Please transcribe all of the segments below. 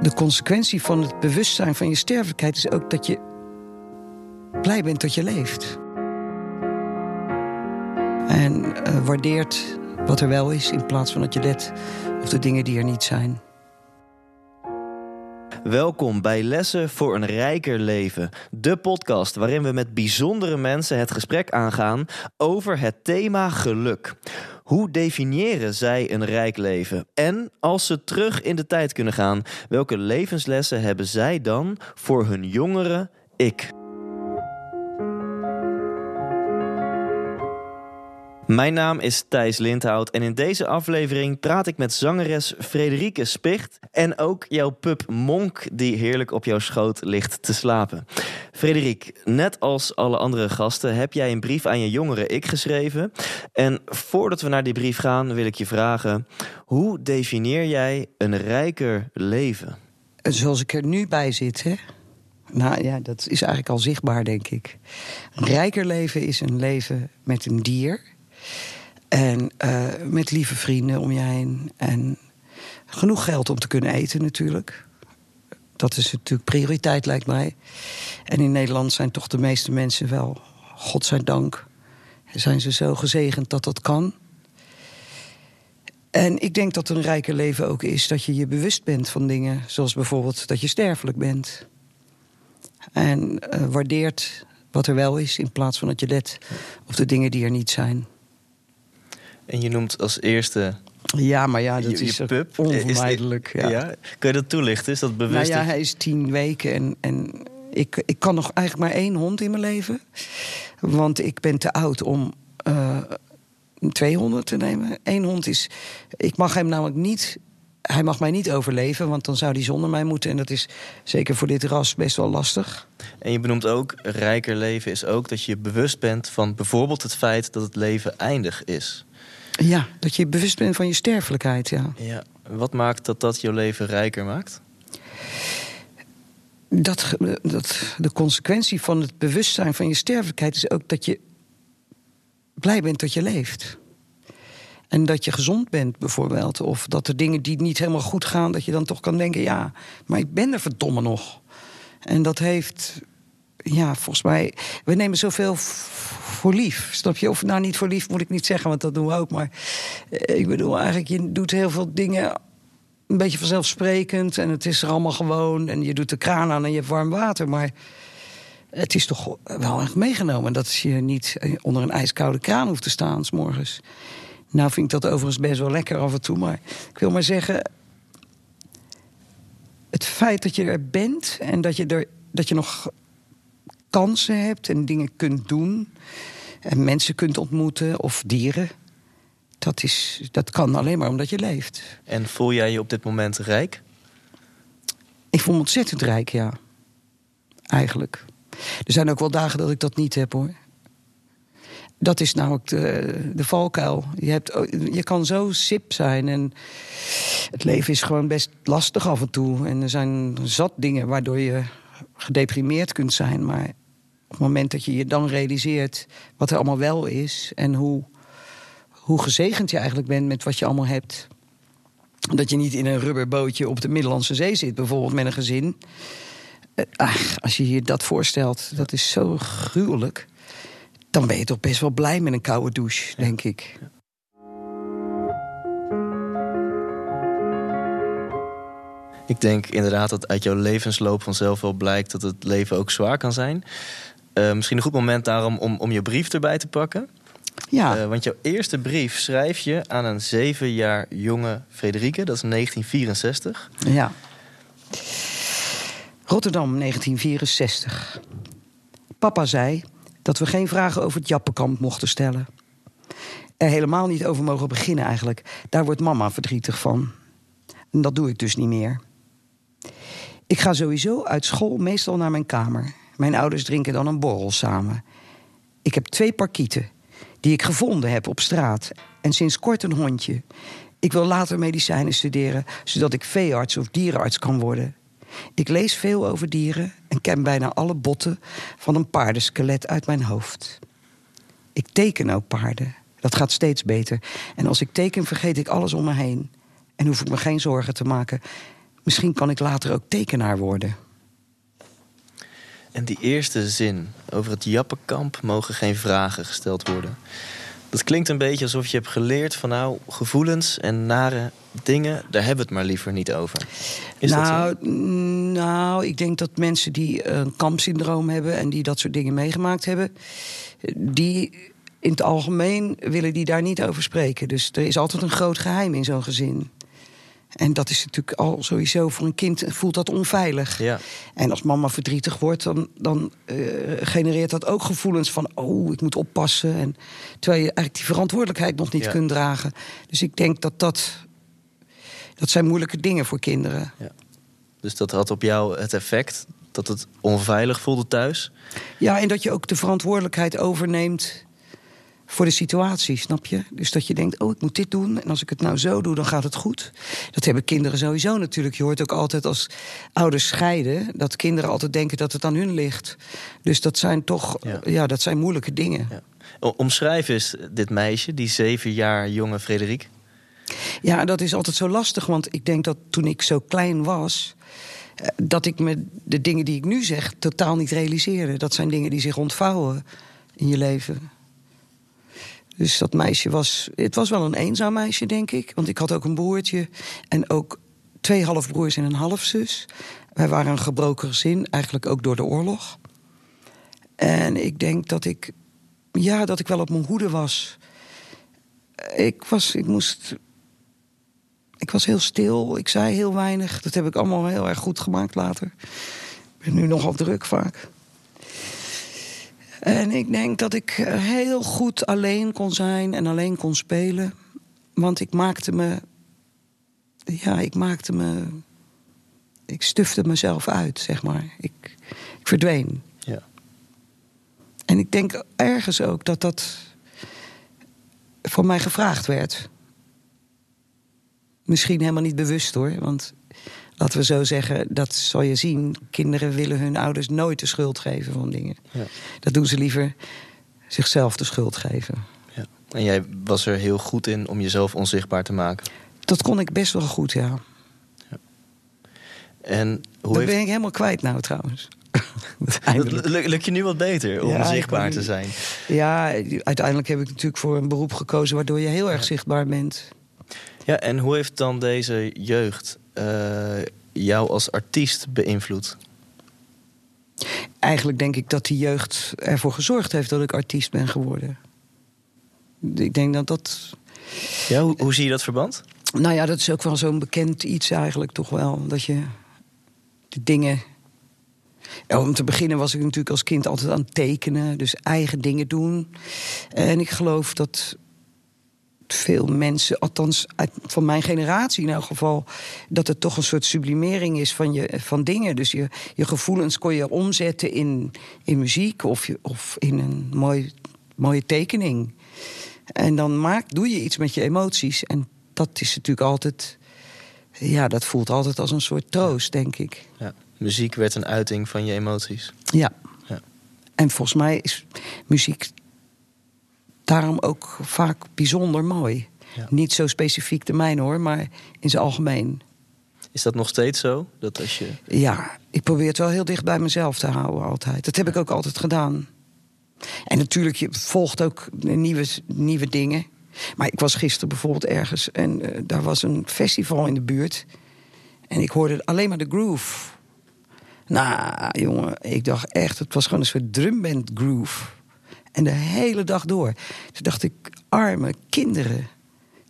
de consequentie van het bewustzijn van je sterfelijkheid is ook dat je blij bent dat je leeft. En uh, waardeert wat er wel is in plaats van dat je let op de dingen die er niet zijn. Welkom bij Lessen voor een Rijker Leven, de podcast waarin we met bijzondere mensen het gesprek aangaan over het thema geluk. Hoe definiëren zij een rijk leven? En als ze terug in de tijd kunnen gaan, welke levenslessen hebben zij dan voor hun jongere ik? Mijn naam is Thijs Lindhout en in deze aflevering praat ik met zangeres Frederike Spicht en ook jouw pup Monk die heerlijk op jouw schoot ligt te slapen. Frederik, net als alle andere gasten heb jij een brief aan je jongere ik geschreven. En voordat we naar die brief gaan wil ik je vragen, hoe definieer jij een rijker leven? Zoals ik er nu bij zit, hè? Nou ja, dat is eigenlijk al zichtbaar, denk ik. Een rijker leven is een leven met een dier en uh, met lieve vrienden om je heen. En genoeg geld om te kunnen eten natuurlijk. Dat is natuurlijk prioriteit, lijkt mij. En in Nederland zijn toch de meeste mensen wel, godzijdank... zijn ze zo gezegend dat dat kan. En ik denk dat een rijker leven ook is dat je je bewust bent van dingen... zoals bijvoorbeeld dat je sterfelijk bent. En uh, waardeert wat er wel is in plaats van dat je let op de dingen die er niet zijn. En je noemt als eerste. Ja, maar ja, dat is pup. onvermijdelijk. ja. ja. Kun je dat toelichten? Is dat bewust? Nou ja, hij is tien weken en, en ik, ik kan nog eigenlijk maar één hond in mijn leven. Want ik ben te oud om uh, twee honden te nemen. Eén hond is. Ik mag hem namelijk niet. Hij mag mij niet overleven, want dan zou hij zonder mij moeten. En dat is zeker voor dit ras best wel lastig. En je benoemt ook, rijker leven is ook dat je bewust bent van bijvoorbeeld het feit dat het leven eindig is. Ja, dat je bewust bent van je sterfelijkheid, ja. ja. Wat maakt dat dat jouw leven rijker maakt? Dat, dat de consequentie van het bewustzijn van je sterfelijkheid is ook dat je blij bent dat je leeft. En dat je gezond bent, bijvoorbeeld. Of dat er dingen die niet helemaal goed gaan, dat je dan toch kan denken: ja, maar ik ben er verdomme nog. En dat heeft, ja, volgens mij. We nemen zoveel voor lief. Snap je? Of nou niet voor lief moet ik niet zeggen, want dat doen we ook. Maar eh, ik bedoel, eigenlijk, je doet heel veel dingen een beetje vanzelfsprekend. En het is er allemaal gewoon. En je doet de kraan aan en je hebt warm water. Maar het is toch wel echt meegenomen dat je niet onder een ijskoude kraan hoeft te staan s morgens. Nou vind ik dat overigens best wel lekker af en toe. Maar ik wil maar zeggen. Het feit dat je er bent en dat je, er, dat je nog kansen hebt en dingen kunt doen. En mensen kunt ontmoeten of dieren. Dat, is, dat kan alleen maar omdat je leeft. En voel jij je op dit moment rijk? Ik voel me ontzettend rijk, ja. Eigenlijk. Er zijn ook wel dagen dat ik dat niet heb hoor. Dat is namelijk de, de valkuil. Je, hebt, je kan zo sip zijn en het leven is gewoon best lastig af en toe. En er zijn zat dingen waardoor je gedeprimeerd kunt zijn. Maar op het moment dat je je dan realiseert wat er allemaal wel is en hoe, hoe gezegend je eigenlijk bent met wat je allemaal hebt. Dat je niet in een rubberbootje op de Middellandse Zee zit, bijvoorbeeld met een gezin. Eh, ach, als je je dat voorstelt, dat is zo gruwelijk. Dan ben je toch best wel blij met een koude douche, denk ik. Ik denk inderdaad dat uit jouw levensloop vanzelf wel blijkt dat het leven ook zwaar kan zijn. Uh, misschien een goed moment daarom om, om je brief erbij te pakken. Ja. Uh, want jouw eerste brief schrijf je aan een zeven jaar jonge Frederike. Dat is 1964. Ja. Rotterdam, 1964. Papa zei dat we geen vragen over het Jappenkamp mochten stellen. Er helemaal niet over mogen beginnen eigenlijk. Daar wordt mama verdrietig van. En dat doe ik dus niet meer. Ik ga sowieso uit school meestal naar mijn kamer. Mijn ouders drinken dan een borrel samen. Ik heb twee parkieten die ik gevonden heb op straat. En sinds kort een hondje. Ik wil later medicijnen studeren, zodat ik veearts of dierenarts kan worden. Ik lees veel over dieren en ken bijna alle botten van een paardenskelet uit mijn hoofd. Ik teken ook paarden. Dat gaat steeds beter. En als ik teken, vergeet ik alles om me heen. En hoef ik me geen zorgen te maken misschien kan ik later ook tekenaar worden. En die eerste zin over het Jappenkamp mogen geen vragen gesteld worden. Dat klinkt een beetje alsof je hebt geleerd van nou, gevoelens en nare dingen, daar hebben we het maar liever niet over. Nou, zo? nou, ik denk dat mensen die een kampsyndroom hebben en die dat soort dingen meegemaakt hebben, die in het algemeen willen die daar niet over spreken. Dus er is altijd een groot geheim in zo'n gezin. En dat is natuurlijk al sowieso voor een kind voelt dat onveilig. Ja. En als mama verdrietig wordt, dan, dan eh, genereert dat ook gevoelens van: oh, ik moet oppassen. En, terwijl je eigenlijk die verantwoordelijkheid nog niet Ja. kunt dragen. Dus ik denk dat dat. Dat zijn moeilijke dingen voor kinderen. Dus dat had op jou het effect dat het onveilig voelde thuis. Ja, en dat je ook de verantwoordelijkheid overneemt voor de situatie, snap je? Dus dat je denkt, oh, ik moet dit doen. En als ik het nou zo doe, dan gaat het goed. Dat hebben kinderen sowieso natuurlijk. Je hoort ook altijd als ouders scheiden... dat kinderen altijd denken dat het aan hun ligt. Dus dat zijn toch, Ja. ja, dat zijn moeilijke dingen. Ja. Omschrijf eens dit meisje, die zeven jaar jonge Frederik. Ja, dat is altijd zo lastig, want ik denk dat toen ik zo klein was... eh, dat ik me de dingen die ik nu zeg totaal niet realiseerde. Dat zijn dingen die zich ontvouwen in je leven. Dus dat meisje was... Het was wel een eenzaam meisje, denk ik. Want ik had ook een broertje en ook twee halfbroers en een halfzus. Wij waren een gebroken gezin, eigenlijk ook door de oorlog. En ik denk dat ik... Ja, dat ik wel op mijn hoede was. Ik was... Ik moest ik was heel stil, ik zei heel weinig. Dat heb ik allemaal heel erg goed gemaakt later. Ik ben nu nogal druk vaak. En ik denk dat ik heel goed alleen kon zijn en alleen kon spelen. Want ik maakte me. Ja, ik maakte me. Ik stufte mezelf uit, zeg maar. Ik, ik verdween. Ja. En ik denk ergens ook dat dat voor mij gevraagd werd. Misschien helemaal niet bewust hoor. Want laten we zo zeggen, dat zal je zien. Kinderen willen hun ouders nooit de schuld geven van dingen. Ja. Dat doen ze liever zichzelf de schuld geven. Ja. En jij was er heel goed in om jezelf onzichtbaar te maken. Dat kon ik best wel goed, ja. En hoe dat heeft... ben ik helemaal kwijt nou trouwens. Lukt je nu wat beter om Ja, zichtbaar te zijn? Ja, uiteindelijk heb ik natuurlijk voor een beroep gekozen... waardoor je heel erg zichtbaar bent. Ja, en hoe heeft dan deze jeugd jou als artiest beïnvloed? Eigenlijk denk ik dat die jeugd ervoor gezorgd heeft... dat ik artiest ben geworden. Ik denk dat dat Ja, hoe, hoe zie je dat verband? Nou ja, dat is ook wel zo'n bekend iets eigenlijk toch wel. Dat je de dingen... Ja, om te beginnen was ik natuurlijk als kind altijd aan het tekenen. Dus eigen dingen doen. En ik geloof dat veel mensen, althans uit, van mijn generatie in elk geval... dat het toch een soort sublimering is van, je, van dingen. Dus je, je gevoelens kon je omzetten in, in muziek of, je, of in een mooi, mooie tekening. En dan maak, doe je iets met je emoties. En dat is natuurlijk altijd... Ja, dat voelt altijd als een soort troost, denk ik. Ja. Muziek werd een uiting van je emoties. Ja. Ja. En volgens mij is muziek daarom ook vaak bijzonder mooi. Ja. Niet zo specifiek de mijne hoor, maar in zijn algemeen. Is dat nog steeds zo? Dat als je... Ja, ik probeer het wel heel dicht bij mezelf te houden altijd. Dat heb ik ook altijd gedaan. En natuurlijk, je volgt ook nieuwe, nieuwe dingen. Maar ik was gisteren bijvoorbeeld ergens en eh, daar was een festival in de buurt. En ik hoorde alleen maar de groove. Nou, jongen, ik dacht echt, het was gewoon een soort drumband groove. En de hele dag door. Toen dacht ik, arme kinderen.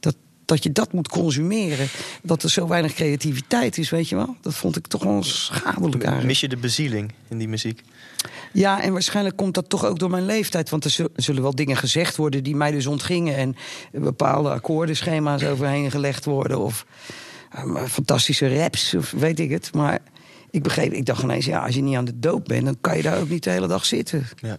Dat, dat je dat moet consumeren. Dat er zo weinig creativiteit is, weet je wel. Dat vond ik toch wel schadelijk eigenlijk. Mis je de bezieling in die muziek? Ja, en waarschijnlijk komt dat toch ook door mijn leeftijd. Want er zul- zullen wel dingen gezegd worden die mij dus ontgingen. En bepaalde akkoordenschema's overheen gelegd worden. Of eh, fantastische raps, of weet ik het. Maar ik begreep, ik dacht ineens, ja, als je niet aan de doop bent... dan kan je daar ook niet de hele dag zitten. Ja.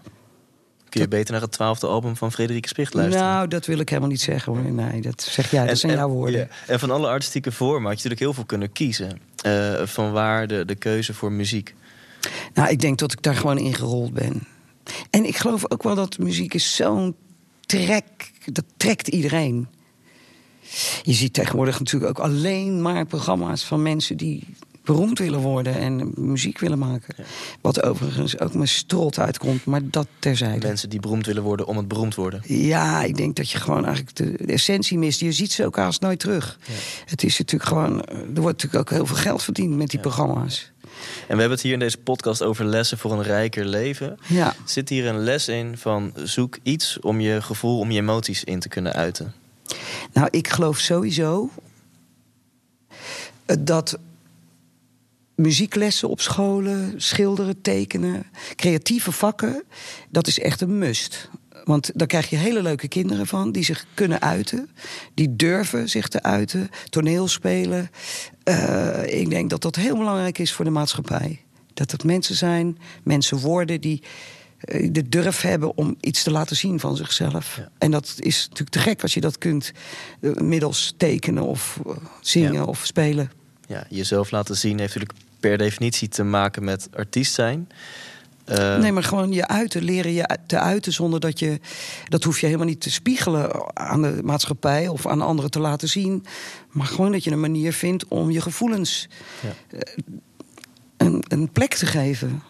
Kun je beter naar het twaalfde album van Frederik Spicht luisteren? Nou, dat wil ik helemaal niet zeggen hoor. Nee, dat zeg jij, dat zijn jouw woorden. ja, en van alle artistieke vormen had je natuurlijk heel veel kunnen kiezen. Eh, van waar de, de keuze voor muziek. Nou, ik denk dat ik daar gewoon ingerold ben. En ik geloof ook wel dat muziek is zo'n trek. Dat trekt iedereen. Je ziet tegenwoordig natuurlijk ook alleen maar programma's van mensen die beroemd willen worden en muziek willen maken. Wat overigens ook mijn strot uitkomt, maar dat terzijde. Mensen die beroemd willen worden om het beroemd worden. Ja, ik denk dat je gewoon eigenlijk de, essentie mist. Je ziet ze ook haast nooit terug. Het is natuurlijk gewoon. Er wordt natuurlijk ook heel veel geld verdiend met die programma's. En we hebben het hier in deze podcast over lessen voor een rijker leven. Ja. Zit hier een les in van zoek iets om je gevoel, om je emoties in te kunnen uiten? Nou, ik geloof sowieso dat muzieklessen op scholen, schilderen, tekenen, creatieve vakken, dat is echt een must. Want daar krijg je hele leuke kinderen van die zich kunnen uiten, die durven zich te uiten, toneel spelen. Uh, ik denk dat dat heel belangrijk is voor de maatschappij. Dat het mensen zijn, mensen worden die uh, de durf hebben om iets te laten zien van zichzelf. Ja. En dat is natuurlijk te gek als je dat kunt uh, middels tekenen of zingen ja. of spelen. Ja, jezelf laten zien heeft natuurlijk per definitie te maken met artiest zijn. Uh... Nee, maar gewoon je uiten, leren je te uiten zonder dat je. Dat hoef je helemaal niet te spiegelen aan de maatschappij of aan anderen te laten zien. Maar gewoon dat je een manier vindt om je gevoelens ja. uh, een, een plek te geven.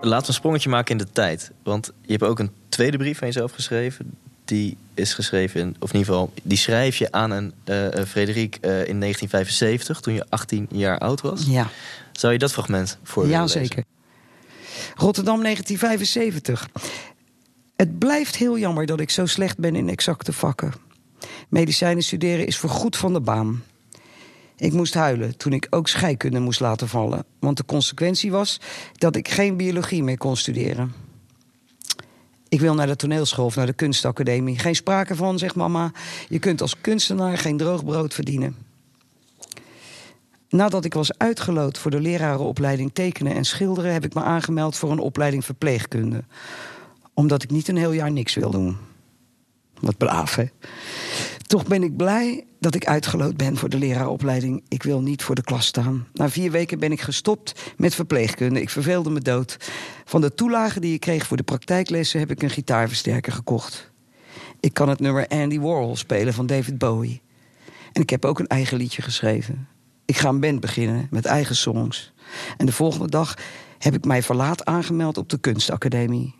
Laten we een sprongetje maken in de tijd. Want je hebt ook een tweede brief aan jezelf geschreven die is geschreven, of in ieder geval, die schrijf je aan een uh, Frederik uh, in 1975, toen je 18 jaar oud was. Ja. Zou je dat fragment voor Ja, zeker. Rotterdam 1975. Het blijft heel jammer dat ik zo slecht ben in exacte vakken. Medicijnen studeren is voorgoed van de baan. Ik moest huilen toen ik ook scheikunde moest laten vallen. Want de consequentie was dat ik geen biologie meer kon studeren. Ik wil naar de toneelschool of naar de kunstacademie. Geen sprake van, zegt mama. Je kunt als kunstenaar geen droog brood verdienen. Nadat ik was uitgeloot voor de lerarenopleiding tekenen en schilderen, heb ik me aangemeld voor een opleiding verpleegkunde. Omdat ik niet een heel jaar niks wil doen. Wat braaf, hè? Toch ben ik blij dat ik uitgeloot ben voor de leraaropleiding. Ik wil niet voor de klas staan. Na vier weken ben ik gestopt met verpleegkunde. Ik verveelde me dood. Van de toelagen die ik kreeg voor de praktijklessen heb ik een gitaarversterker gekocht. Ik kan het nummer Andy Warhol spelen van David Bowie. En ik heb ook een eigen liedje geschreven. Ik ga een band beginnen met eigen songs. En de volgende dag heb ik mij verlaat aangemeld op de kunstacademie.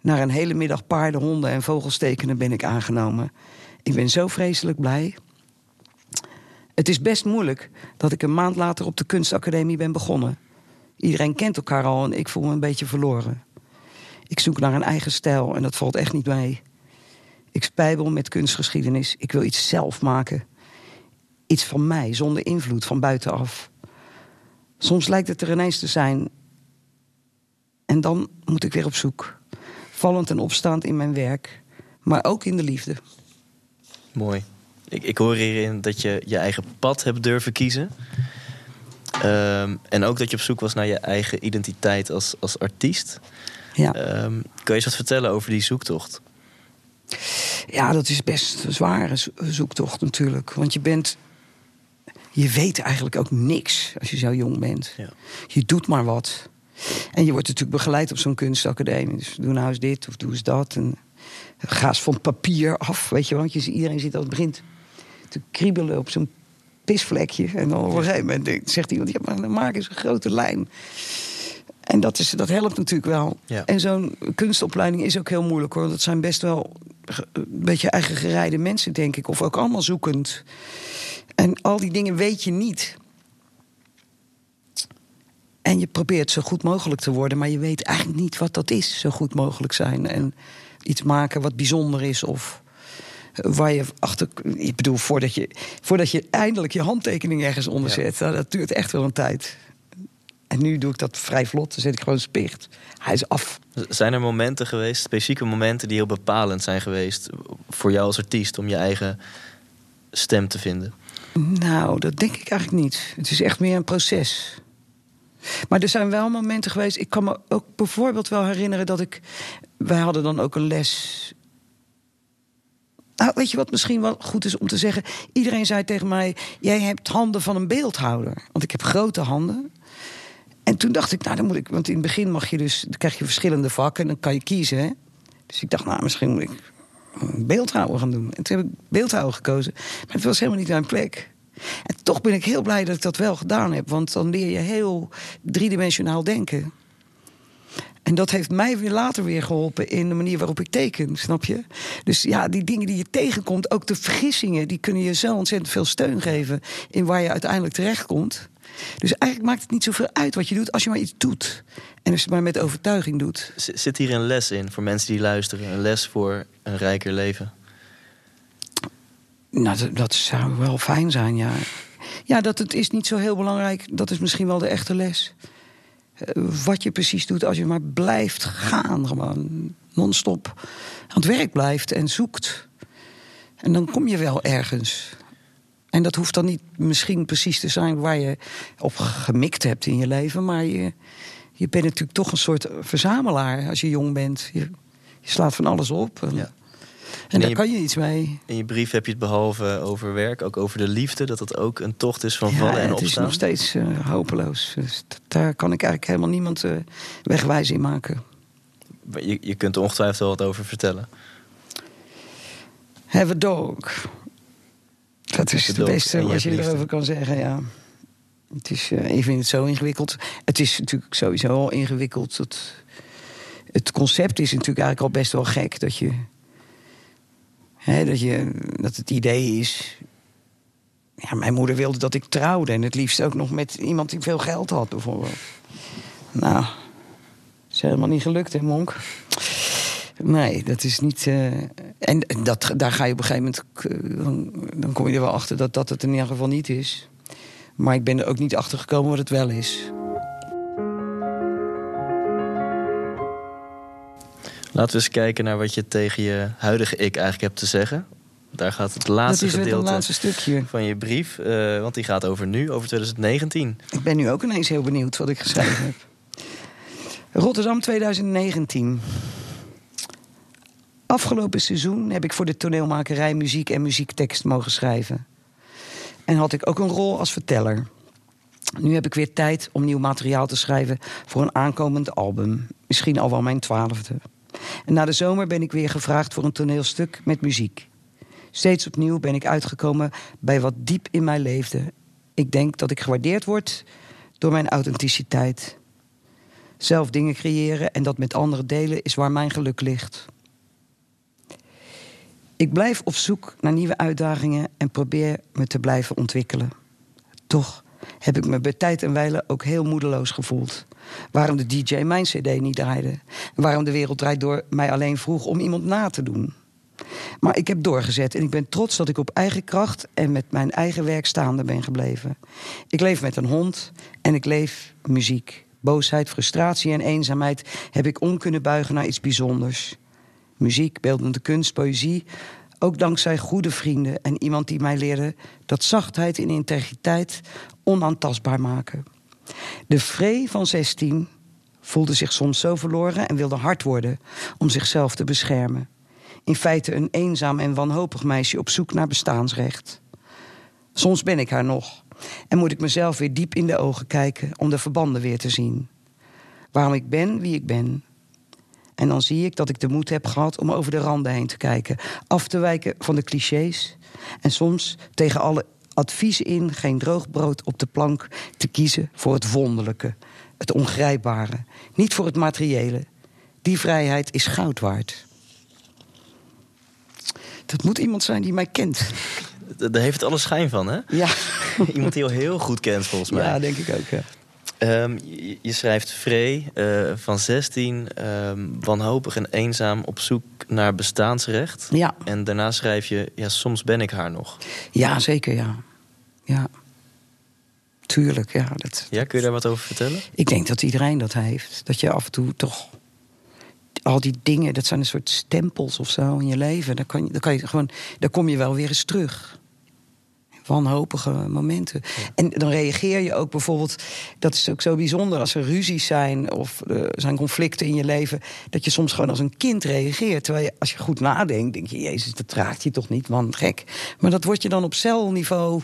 Na een hele middag paarden, honden en vogelstekenen ben ik aangenomen. Ik ben zo vreselijk blij. Het is best moeilijk dat ik een maand later op de kunstacademie ben begonnen. Iedereen kent elkaar al en ik voel me een beetje verloren. Ik zoek naar een eigen stijl en dat valt echt niet mee. Ik spijbel met kunstgeschiedenis. Ik wil iets zelf maken. Iets van mij, zonder invloed van buitenaf. Soms lijkt het er ineens te zijn. En dan moet ik weer op zoek. Vallend en opstaand in mijn werk, maar ook in de liefde. Mooi. Ik, ik hoor hierin dat je je eigen pad hebt durven kiezen. Um, en ook dat je op zoek was naar je eigen identiteit als, als artiest. Ja. Um, kun je eens wat vertellen over die zoektocht? Ja, dat is best een zware zoektocht natuurlijk. Want je bent. Je weet eigenlijk ook niks als je zo jong bent. Ja. Je doet maar wat. En je wordt natuurlijk begeleid op zo'n kunstacademie. Dus doe nou eens dit of doe eens dat. En ga eens van papier af, weet je wel. Want je, iedereen zit al het begint te kriebelen op zo'n pisvlekje. En dan op een gegeven moment zegt iemand... ja, maar dan maak eens een grote lijn. En dat, is, dat helpt natuurlijk wel. Ja. En zo'n kunstopleiding is ook heel moeilijk hoor. Dat zijn best wel een beetje eigen gerijde mensen, denk ik. Of ook allemaal zoekend. En al die dingen weet je niet. En je probeert zo goed mogelijk te worden, maar je weet eigenlijk niet wat dat is, zo goed mogelijk zijn. En iets maken wat bijzonder is of waar je achter. Ik bedoel, voordat je, voordat je eindelijk je handtekening ergens onder zet, ja. dat duurt echt wel een tijd. En nu doe ik dat vrij vlot, dan zet ik gewoon spicht. Hij is af. Zijn er momenten geweest, specifieke momenten die heel bepalend zijn geweest voor jou als artiest om je eigen stem te vinden? Nou, dat denk ik eigenlijk niet. Het is echt meer een proces. Maar er zijn wel momenten geweest. Ik kan me ook bijvoorbeeld wel herinneren dat ik. Wij hadden dan ook een les. Nou, weet je wat misschien wel goed is om te zeggen? Iedereen zei tegen mij: Jij hebt handen van een beeldhouder. Want ik heb grote handen. En toen dacht ik, nou dan moet ik. Want in het begin mag je dus. Dan krijg je verschillende vakken en dan kan je kiezen. Dus ik dacht, nou misschien moet ik beeldhouwer gaan doen. En toen heb ik beeldhouwer gekozen. Maar het was helemaal niet mijn plek. En toch ben ik heel blij dat ik dat wel gedaan heb. Want dan leer je heel driedimensionaal denken. En dat heeft mij weer later weer geholpen in de manier waarop ik teken, snap je? Dus ja, die dingen die je tegenkomt, ook de vergissingen, die kunnen je zo ontzettend veel steun geven in waar je uiteindelijk terechtkomt. Dus eigenlijk maakt het niet zoveel uit wat je doet als je maar iets doet. En als je het maar met overtuiging doet. Zit hier een les in voor mensen die luisteren? Een les voor een rijker leven? Nou, dat, dat zou wel fijn zijn, ja. Ja, dat het is niet zo heel belangrijk. Dat is misschien wel de echte les. Eh, wat je precies doet als je maar blijft gaan. Gewoon non-stop aan het werk blijft en zoekt. En dan kom je wel ergens. En dat hoeft dan niet misschien precies te zijn waar je op gemikt hebt in je leven. Maar je, je bent natuurlijk toch een soort verzamelaar als je jong bent. Je, slaat van alles op. En, ja. En, daar kan je iets mee. In je brief heb je het behalve over werk, ook over de liefde. Dat dat ook een tocht is van vallen en opstaan. het is nog steeds uh, hopeloos. Dus daar kan ik eigenlijk helemaal niemand uh, wegwijs in maken. Je, je kunt er ongetwijfeld wel wat over vertellen. Have a dog. Dat is het beste wat je erover kan zeggen, ja. Het is, uh, ik vind het zo ingewikkeld. Het is natuurlijk sowieso al ingewikkeld. Het, het concept is natuurlijk eigenlijk al best wel gek. Dat, je, dat, je, dat het idee is... Ja, mijn moeder wilde dat ik trouwde. En het liefst ook nog met iemand die veel geld had, bijvoorbeeld. Nou, is helemaal niet gelukt, hè, Monk? Nee, dat is niet. Uh, en dat, daar ga je op een gegeven moment. Dan, dan, kom je er wel achter dat dat het in ieder geval niet is. Maar ik ben er ook niet achter gekomen wat het wel is. Laten we eens kijken naar wat je tegen je huidige ik eigenlijk hebt te zeggen. Daar gaat het laatste dat is gedeelte laatste stukje. van je brief. Uh, want die gaat over nu, over 2019. Ik ben nu ook ineens heel benieuwd wat ik geschreven heb. Rotterdam 2019. Afgelopen seizoen heb ik voor de toneelmakerij muziek en muziektekst mogen schrijven. En had ik ook een rol als verteller. Nu heb ik weer tijd om nieuw materiaal te schrijven voor een aankomend album. Misschien al wel mijn twaalfde. En na de zomer ben ik weer gevraagd voor een toneelstuk met muziek. Steeds opnieuw ben ik uitgekomen bij wat diep in mij leefde. Ik denk dat ik gewaardeerd word door mijn authenticiteit. Zelf dingen creëren en dat met anderen delen is waar mijn geluk ligt. Ik blijf op zoek naar nieuwe uitdagingen en probeer me te blijven ontwikkelen. Toch heb ik me bij tijd en wijle ook heel moedeloos gevoeld. Waarom de DJ mijn CD niet draaide. Waarom de wereld draait door mij alleen vroeg om iemand na te doen. Maar ik heb doorgezet en ik ben trots dat ik op eigen kracht en met mijn eigen werk staande ben gebleven. Ik leef met een hond en ik leef muziek. Boosheid, frustratie en eenzaamheid heb ik om kunnen buigen naar iets bijzonders muziek, beeldende kunst, poëzie. Ook dankzij goede vrienden en iemand die mij leerde dat zachtheid en integriteit onaantastbaar maken. De Vree van 16 voelde zich soms zo verloren en wilde hard worden om zichzelf te beschermen. In feite een eenzaam en wanhopig meisje op zoek naar bestaansrecht. Soms ben ik haar nog en moet ik mezelf weer diep in de ogen kijken om de verbanden weer te zien. Waarom ik ben wie ik ben, en dan zie ik dat ik de moed heb gehad om over de randen heen te kijken. Af te wijken van de clichés. En soms tegen alle adviezen in geen droog brood op de plank te kiezen voor het wonderlijke, het ongrijpbare. Niet voor het materiële. Die vrijheid is goud waard. Dat moet iemand zijn die mij kent. Daar heeft het alle schijn van, hè? Ja. Iemand die heel heel goed kent, volgens mij. Ja, denk ik ook, ja. Um, je, schrijft Vree uh, van 16, um, ehm, wanhopig en eenzaam op zoek naar bestaansrecht. Ja. En daarna schrijf je, ja, soms ben ik haar nog. Ja, zeker, ja. Ja. Tuurlijk, ja. Dat, ja, kun je daar wat over vertellen? Ik denk dat iedereen dat heeft. Dat je af en toe toch... Al die dingen, dat zijn een soort stempels of zo in je leven. Daar, kan je, daar, kan je gewoon, daar kom je wel weer eens terug wanhopige momenten. En dan reageer je ook bijvoorbeeld, dat is ook zo bijzonder als er ruzies zijn of er zijn conflicten in je leven, dat je soms gewoon als een kind reageert. Terwijl je, als je goed nadenkt, denk je, Jezus, dat raakt je toch niet, man, gek. Maar dat wordt je dan op celniveau,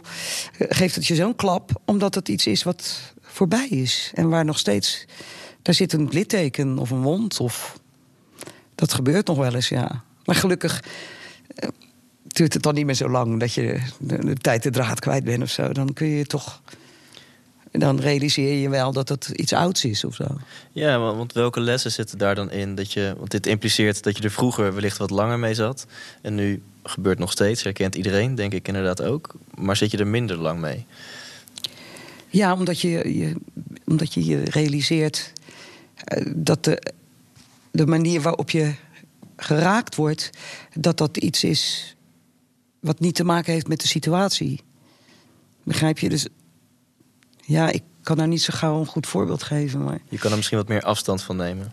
eh, geeft het je zo'n klap, omdat het iets is wat voorbij is en waar nog steeds, daar zit een litteken of een wond of. Dat gebeurt nog wel eens, ja. Maar gelukkig duurt het dan niet meer zo lang dat je de, de tijd de draad kwijt bent of zo. Dan kun je toch. Dan realiseer je wel dat het iets ouds is of zo. Ja, want welke lessen zitten daar dan in? Dat je, want dit impliceert dat je er vroeger wellicht wat langer mee zat. En nu gebeurt nog steeds, herkent iedereen, denk ik inderdaad ook. Maar zit je er minder lang mee? Ja, omdat je je, omdat je, je realiseert eh, dat de, de manier waarop je geraakt wordt, dat dat iets is wat niet te maken heeft met de situatie. Begrijp je? Dus ja, ik kan daar niet zo gauw een goed voorbeeld geven. Maar... Je kan er misschien wat meer afstand van nemen.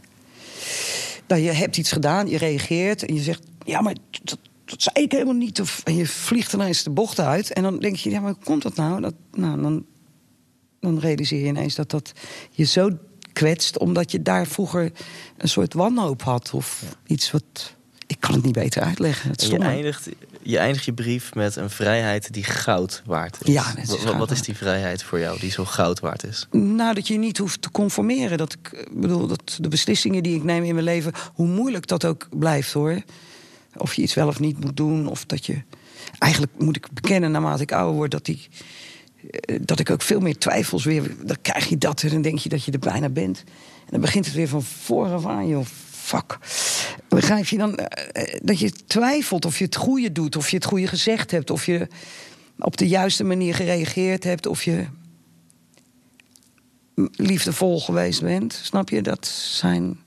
Nou, je hebt iets gedaan, je reageert en je zegt: Ja, maar dat, dat zei ik helemaal niet. Of, en je vliegt ineens de bocht uit. En dan denk je: Ja, maar hoe komt dat nou? Dat, nou dan, dan realiseer je ineens dat dat je zo kwetst, omdat je daar vroeger een soort wanhoop had. Of iets wat. Ik kan het niet beter uitleggen. Het je, eindigt, je eindigt je brief met een vrijheid die goud waard is. Ja, is wat, wat is die vrijheid voor jou die zo goud waard is? Nou, dat je niet hoeft te conformeren. Dat ik bedoel, dat de beslissingen die ik neem in mijn leven, hoe moeilijk dat ook blijft hoor. Of je iets wel of niet moet doen. Of dat je. Eigenlijk moet ik bekennen, naarmate ik ouder word, dat die eh, dat ik ook veel meer twijfels weer. Dan krijg je dat en dan denk je dat je er bijna bent. En dan begint het weer van vooraf aan, joh. Fuck. Begrijp je dan uh, dat je twijfelt of je het goede doet, of je het goede gezegd hebt, of je op de juiste manier gereageerd hebt, of je liefdevol geweest bent? Snap je? Dat zijn.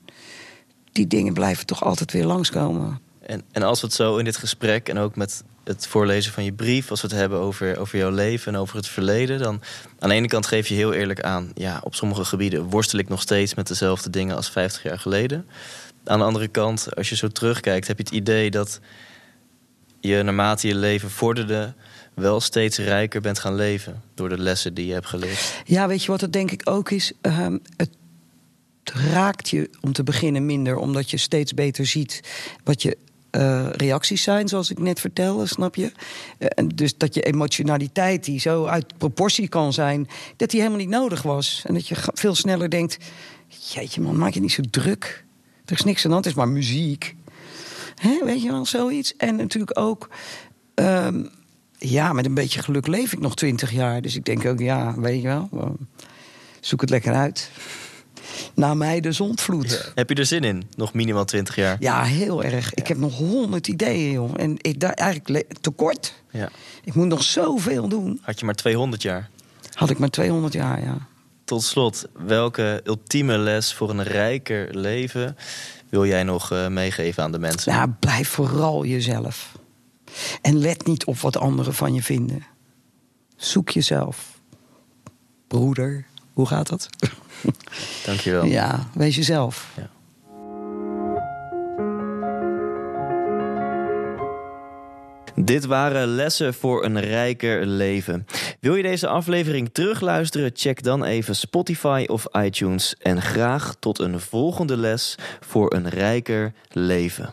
Die dingen blijven toch altijd weer langskomen. En, en als we het zo in dit gesprek en ook met het voorlezen van je brief, als we het hebben over, over jouw leven en over het verleden, dan aan de ene kant geef je heel eerlijk aan, ja, op sommige gebieden worstel ik nog steeds met dezelfde dingen als 50 jaar geleden. Aan de andere kant, als je zo terugkijkt, heb je het idee dat je naarmate je leven vorderde, wel steeds rijker bent gaan leven door de lessen die je hebt geleerd. Ja, weet je wat het denk ik ook is? Uh, het raakt je om te beginnen minder, omdat je steeds beter ziet wat je uh, reacties zijn, zoals ik net vertelde, snap je? Uh, dus dat je emotionaliteit, die zo uit proportie kan zijn, dat die helemaal niet nodig was. En dat je veel sneller denkt: jeetje man, maak je niet zo druk. Er is niks aan de hand, het is maar muziek. Hè, weet je wel, zoiets. En natuurlijk ook. Um, ja, met een beetje geluk leef ik nog twintig jaar. Dus ik denk ook, ja, weet je wel, zoek het lekker uit na mij de zondvloed. Heb je er zin in? Nog minimaal 20 jaar? Ja, heel erg. Ik heb nog honderd ideeën, joh. En ik daar eigenlijk tekort. Ja. Ik moet nog zoveel doen. Had je maar 200 jaar? Had ik maar 200 jaar, ja. Tot slot, welke ultieme les voor een rijker leven wil jij nog uh, meegeven aan de mensen? Nou, blijf vooral jezelf. En let niet op wat anderen van je vinden. Zoek jezelf. Broeder, hoe gaat dat? Dankjewel. Ja, wees jezelf. Ja. Dit waren lessen voor een rijker leven. Wil je deze aflevering terugluisteren? Check dan even Spotify of iTunes. En graag tot een volgende les voor een rijker leven.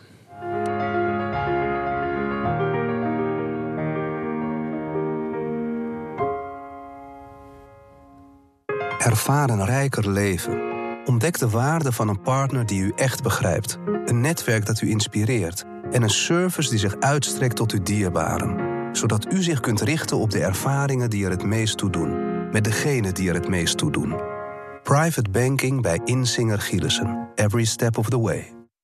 Ervaar een rijker leven. Ontdek de waarde van een partner die u echt begrijpt. Een netwerk dat u inspireert. En een service die zich uitstrekt tot uw dierbaren. Zodat u zich kunt richten op de ervaringen die er het meest toe doen. Met degene die er het meest toe doen. Private banking bij Insinger Gielissen. Every step of the way.